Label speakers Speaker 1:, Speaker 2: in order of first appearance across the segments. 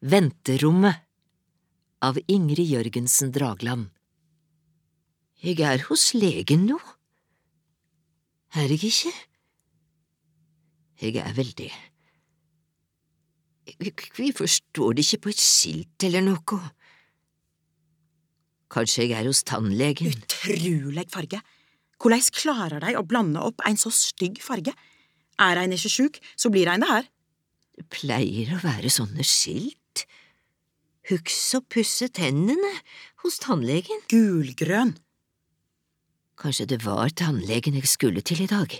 Speaker 1: Venterommet av Ingrid Jørgensen Dragland Jeg er hos legen nå. Er jeg ikke? Jeg er vel det. Vi forstår det ikke på et skilt eller noe? Kanskje jeg er hos tannlegen?
Speaker 2: Utrolig farge. Hvordan klarer de å blande opp en så stygg farge? Er ein ikke sjuk, så blir ein det her.
Speaker 1: Det pleier å være sånne skilt. Husk å pusse tennene hos tannlegen.
Speaker 2: Gulgrønn.
Speaker 1: Kanskje det var tannlegen jeg skulle til i dag,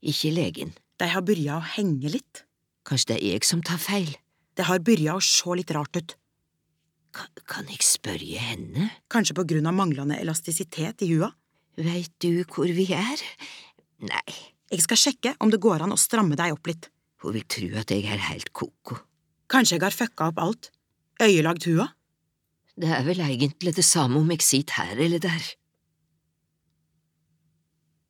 Speaker 1: ikke legen.
Speaker 2: De har begynt å henge litt.
Speaker 1: Kanskje det er jeg som tar feil.
Speaker 2: Det har begynt å se litt rart ut.
Speaker 1: Kan, kan jeg spørre henne?
Speaker 2: Kanskje på grunn av manglende elastisitet i hua?
Speaker 1: Veit du hvor vi er? Nei,
Speaker 2: Jeg skal sjekke om det går an å stramme deg opp litt.
Speaker 1: hun vil tro at jeg er helt koko.
Speaker 2: Kanskje jeg har fucka opp alt. Øyelagd hua?
Speaker 1: Det er vel egentlig det samme om jeg sitter her eller der.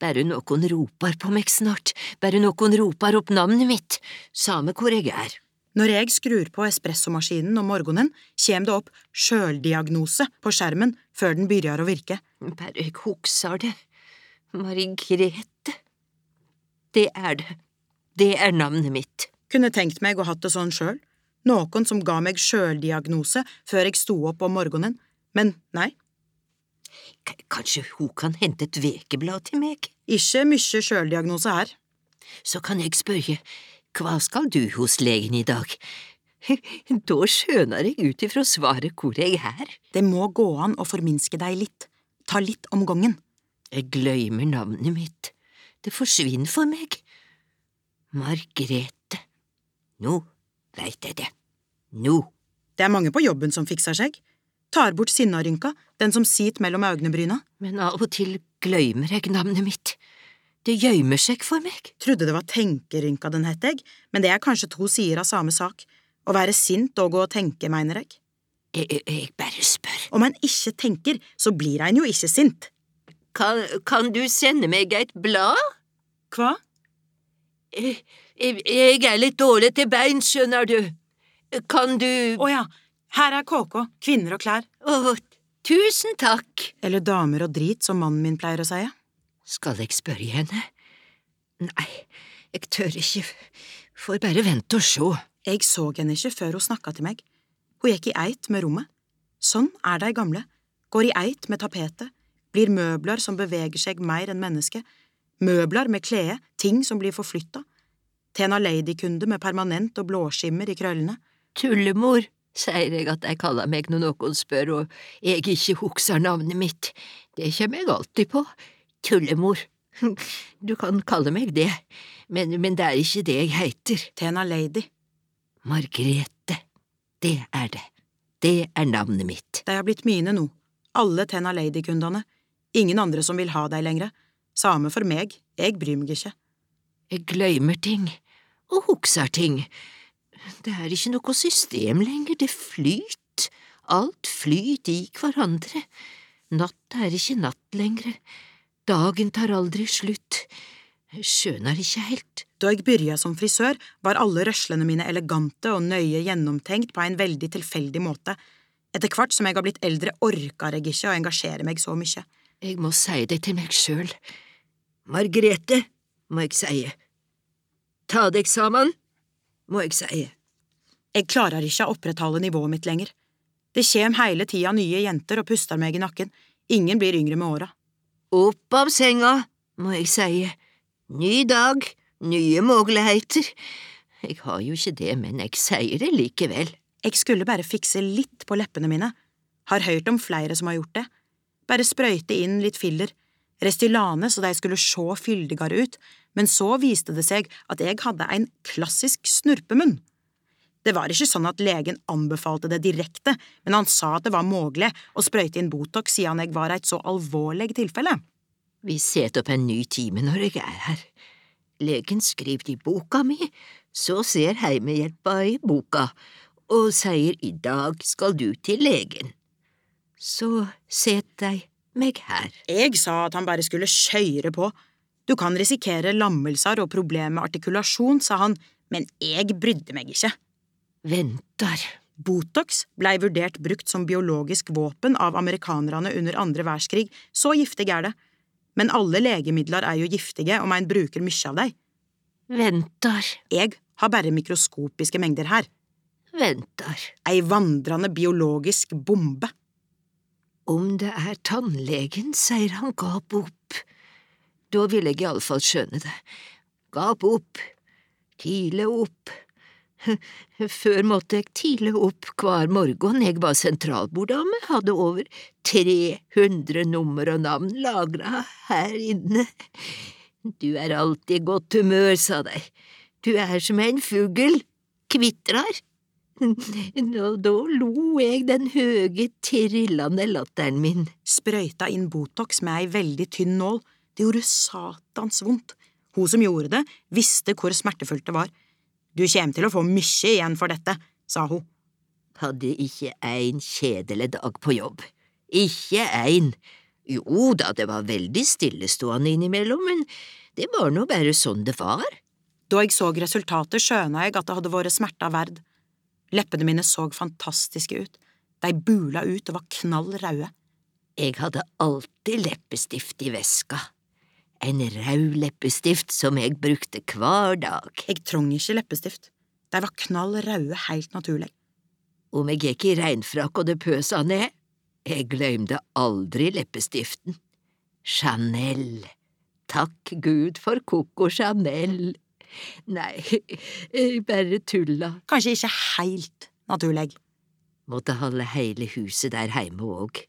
Speaker 1: Bare noen roper på meg snart, bare noen roper opp navnet mitt, samme hvor jeg er.
Speaker 2: Når jeg skrur på espressomaskinen om morgenen, kjem det opp sjøldiagnose på skjermen før den begynner å virke.
Speaker 1: Bare jeg husker det. Marigrete. Det er det. Det er navnet mitt.
Speaker 2: Kunne tenkt meg å hatt det sånn sjøl. Noen som ga meg sjøldiagnose før jeg sto opp om morgenen. Men nei,
Speaker 1: K kanskje hun kan hente et vekeblad til meg?
Speaker 2: ikke mye sjøldiagnose her.
Speaker 1: Så kan jeg spørre, hva skal du hos legen i dag? Da skjønner jeg ut ifra svaret hvor jeg er.
Speaker 2: Det må gå an å forminske deg litt. Ta litt om gangen.
Speaker 1: Jeg glemmer navnet mitt. Det forsvinner for meg. Margrethe. Nå veit jeg det. Nå.
Speaker 2: Det er mange på jobben som fikser seg. Tar bort sinnarynka, den som sitter mellom øynebryna.
Speaker 1: Men av og til glemmer jeg navnet mitt. Det gjemmer seg for meg.
Speaker 2: Trodde det var tenkerynka den het, jeg, men det er kanskje to sider av samme sak. Å være sint og gå og tenke, mener jeg.
Speaker 1: Jeg, jeg, bare spør.
Speaker 2: Om en ikke tenker, så blir en jo ikke sint.
Speaker 1: Kan, kan du sende meg et blad?
Speaker 2: Hva?
Speaker 1: Jeg, jeg, er litt dårlig til bein, skjønner du. Kan du…
Speaker 2: Å ja, her er KK, kvinner og klær.
Speaker 1: Å, tusen takk.
Speaker 2: Eller damer og drit, som mannen min pleier å si.
Speaker 1: Skal jeg spørre henne? Nei, jeg tør ikke. Får bare vente og se.
Speaker 2: Jeg så henne ikke før hun snakka til meg. Hun gikk i eit med rommet. Sånn er de gamle. Går i eit med tapetet. Blir møbler som beveger seg mer enn mennesket. Møbler med klede, ting som blir forflytta. Tena Lady-kunde med permanent og blåskimmer i krøllene.
Speaker 1: Tullemor, sier jeg at de kaller meg når noen spør og jeg ikke husker navnet mitt. Det kommer jeg alltid på. Tullemor. Du kan kalle meg det, men, men det er ikke det jeg heter.
Speaker 2: Tena Lady.
Speaker 1: Margrethe. Det er det. Det er navnet mitt.
Speaker 2: De har blitt mine nå. Alle Tena Lady-kundene. Ingen andre som vil ha deg lenger. Same for meg, jeg bryr meg ikke.
Speaker 1: Jeg glemmer ting, og husker ting. Det er ikke noe system lenger, det flyter. Alt flyter i hverandre. Natt er ikke natt lenger. Dagen tar aldri slutt. Jeg ikke helt.
Speaker 2: Da jeg begynte som frisør, var alle røslene mine elegante og nøye gjennomtenkt på en veldig tilfeldig måte. Etter hvert som jeg har blitt eldre, orker jeg ikke å engasjere meg så mye.
Speaker 1: Jeg må si det til meg sjøl. Margrethe, må jeg si. Ta deg sammen, må jeg si.
Speaker 2: Jeg klarer ikke å opprettholde nivået mitt lenger. Det kjem hele tida nye jenter og puster meg i nakken. Ingen blir yngre med åra.
Speaker 1: Opp av senga, må jeg si. Ny dag, nye muligheter. Jeg har jo ikke det, men jeg sier det likevel.
Speaker 2: Jeg skulle bare fikse litt på leppene mine. Har hørt om flere som har gjort det. Bare sprøyte inn litt filler. Restylane så de skulle se fyldigere ut, men så viste det seg at jeg hadde en klassisk snurpemunn. Det var ikke sånn at legen anbefalte det direkte, men han sa at det var mulig å sprøyte inn Botox siden jeg var et så alvorlig tilfelle.
Speaker 1: Vi setter opp en ny time når jeg er her. Legen skriver i boka mi, så ser heimehjelpa i boka, og sier i dag skal du til legen. Så set de meg her.
Speaker 2: Jeg sa at han bare skulle skøyre på. Du kan risikere lammelser og problemer med artikulasjon, sa han, men jeg brydde meg ikke.
Speaker 1: Venter.
Speaker 2: Botox blei vurdert brukt som biologisk våpen av amerikanerne under andre verdenskrig, så giftig er det. Men alle legemidler er jo giftige om ein bruker mykje av dei.
Speaker 1: Ventar,
Speaker 2: Jeg har bare mikroskopiske mengder her.
Speaker 1: ventar.
Speaker 2: Ei vandrende biologisk bombe.
Speaker 1: Om det er tannlegen, sier han gap opp. Da vil jeg iallfall skjønne det. Gap opp. Tidlig opp. Før måtte jeg tidlig opp hver morgen, jeg var sentralborddame, hadde over 300 nummer og navn lagra her inne. Du er alltid i godt humør, sa de. Du er som en fugl, kvitrar. Og da lo jeg den høge, trillende latteren min.
Speaker 2: Sprøyta inn Botox med ei veldig tynn nål. Det gjorde satans vondt. Hun som gjorde det, visste hvor smertefullt det var. Du kjem til å få mykje igjen for dette, sa hun.
Speaker 1: Hadde ikke ein kjedelig dag på jobb. Ikke ein. Jo da, det var veldig stillestående innimellom, men det var nå bare sånn det var.
Speaker 2: Da jeg så resultatet, skjøna jeg at det hadde vært smerta verd. Leppene mine så fantastiske ut. De bula ut og var knall røde.
Speaker 1: Jeg hadde alltid leppestift i veska. En rød leppestift som jeg brukte hver dag.
Speaker 2: Jeg trong ikke leppestift. De var knall røde helt naturlig.
Speaker 1: Om jeg gikk i regnfrakk og det pøsa ned, jeg glemte aldri leppestiften. Chanel. Takk Gud for Coco Chanel. Nei, bare tulla.
Speaker 2: Kanskje ikke helt naturlig.
Speaker 1: Måtte holde hele huset der heime òg.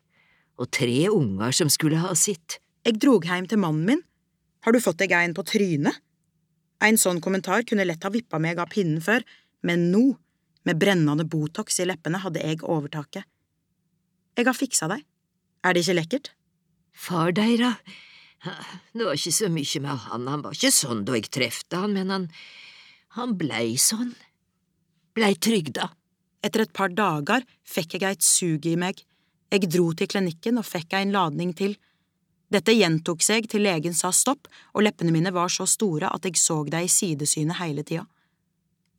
Speaker 1: Og tre unger som skulle ha sitt.
Speaker 2: Jeg drog hjem til mannen min. Har du fått deg en på trynet? En sånn kommentar kunne lett ha vippa meg av pinnen før, men nå, med brennende Botox i leppene, hadde jeg overtaket. Jeg har fiksa deg. Er det ikke lekkert?
Speaker 1: Far deira, det var ikke så mye med han, han var ikke sånn da jeg trefte han, men han, han blei sånn. Blei trygda.
Speaker 2: Etter et par dager fikk jeg et sug i meg. Jeg dro til klinikken og fikk en ladning til. Dette gjentok seg til legen sa stopp, og leppene mine var så store at jeg så dem i sidesynet hele tida.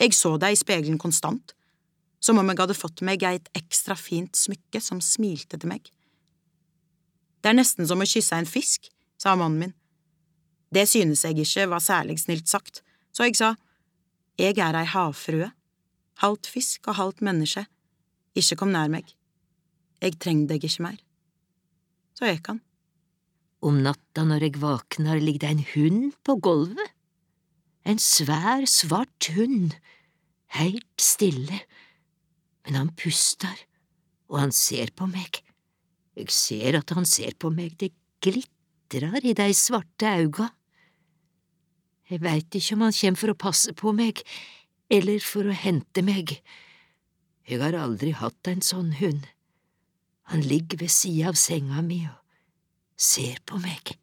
Speaker 2: Jeg så dem i speilen konstant, som om jeg hadde fått meg et ekstra fint smykke som smilte til meg. Det er nesten som å kysse en fisk, sa mannen min. Det synes jeg ikke var særlig snilt sagt, så jeg sa, jeg er ei havfrue, halvt fisk og halvt menneske, ikke kom nær meg, jeg trenger deg ikke mer. Så gikk han.
Speaker 1: Om natta når jeg våkner, ligger det en hund på gulvet. En svær, svart hund, heilt stille, men han puster, og han ser på meg. Jeg ser at han ser på meg, det glitrer i de svarte auga. Jeg veit ikke om han kjem for å passe på meg, eller for å hente meg. Jeg har aldri hatt en sånn hund. Han ligger ved sida av senga mi og ser på meg.